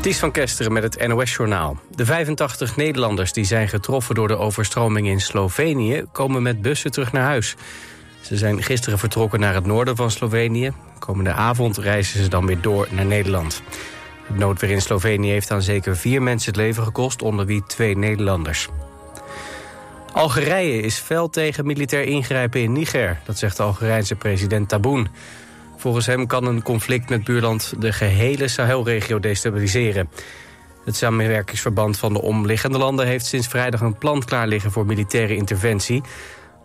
Ties van Kesteren met het NOS-journaal. De 85 Nederlanders die zijn getroffen door de overstroming in Slovenië... komen met bussen terug naar huis. Ze zijn gisteren vertrokken naar het noorden van Slovenië. Komende avond reizen ze dan weer door naar Nederland. Het noodweer in Slovenië heeft aan zeker vier mensen het leven gekost... onder wie twee Nederlanders. Algerije is fel tegen militair ingrijpen in Niger. Dat zegt de Algerijnse president Taboun. Volgens hem kan een conflict met buurland de gehele Sahelregio destabiliseren. Het samenwerkingsverband van de omliggende landen heeft sinds vrijdag een plan klaar liggen voor militaire interventie.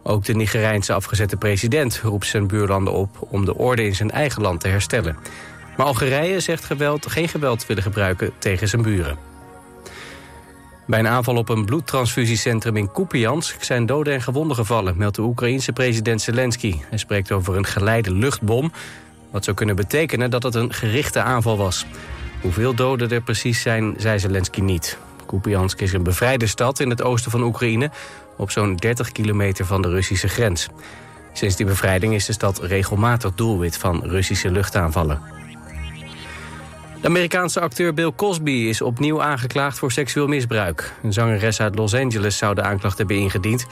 Ook de Nigerijnse afgezette president roept zijn buurlanden op om de orde in zijn eigen land te herstellen. Maar Algerije zegt geweld, geen geweld willen gebruiken tegen zijn buren. Bij een aanval op een bloedtransfusiecentrum in Kupiansk zijn doden en gewonden gevallen, meldt de Oekraïense president Zelensky. Hij spreekt over een geleide luchtbom, wat zou kunnen betekenen dat het een gerichte aanval was. Hoeveel doden er precies zijn, zei Zelensky niet. Kupiansk is een bevrijde stad in het oosten van Oekraïne... op zo'n 30 kilometer van de Russische grens. Sinds die bevrijding is de stad regelmatig doelwit van Russische luchtaanvallen. De Amerikaanse acteur Bill Cosby is opnieuw aangeklaagd voor seksueel misbruik. Een zangeres uit Los Angeles zou de aanklacht hebben ingediend.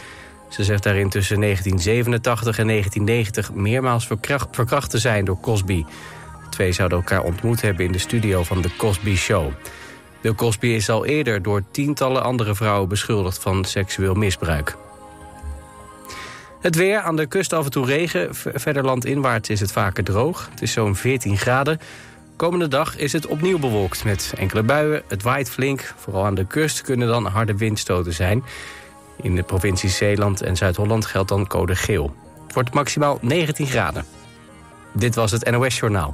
Ze zegt daarin tussen 1987 en 1990 meermaals verkracht te zijn door Cosby. De twee zouden elkaar ontmoet hebben in de studio van The Cosby Show. Bill Cosby is al eerder door tientallen andere vrouwen beschuldigd van seksueel misbruik. Het weer, aan de kust af en toe regen. Verder landinwaarts is het vaker droog. Het is zo'n 14 graden. Komende dag is het opnieuw bewolkt met enkele buien. Het waait flink. Vooral aan de kust kunnen dan harde windstoten zijn. In de provincies Zeeland en Zuid-Holland geldt dan code geel. Het wordt maximaal 19 graden. Dit was het NOS Journaal.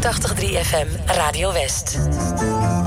FM Radio West.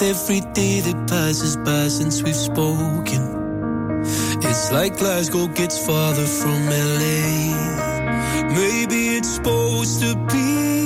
with every day that passes by since we've spoken. It's like Glasgow gets farther from LA. Maybe it's supposed to be.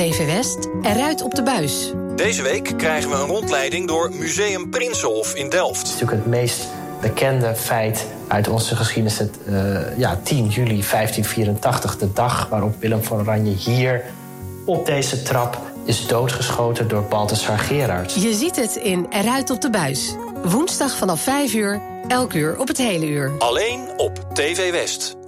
TV West eruit op de Buis. Deze week krijgen we een rondleiding door Museum Prinsenhof in Delft. Het is natuurlijk het meest bekende feit uit onze geschiedenis. Het, eh, ja, 10 juli 1584, de dag waarop Willem van Oranje hier op deze trap is doodgeschoten door Balthasar Gerards. Je ziet het in Eruit op de Buis. Woensdag vanaf 5 uur, elk uur op het hele uur. Alleen op TV West.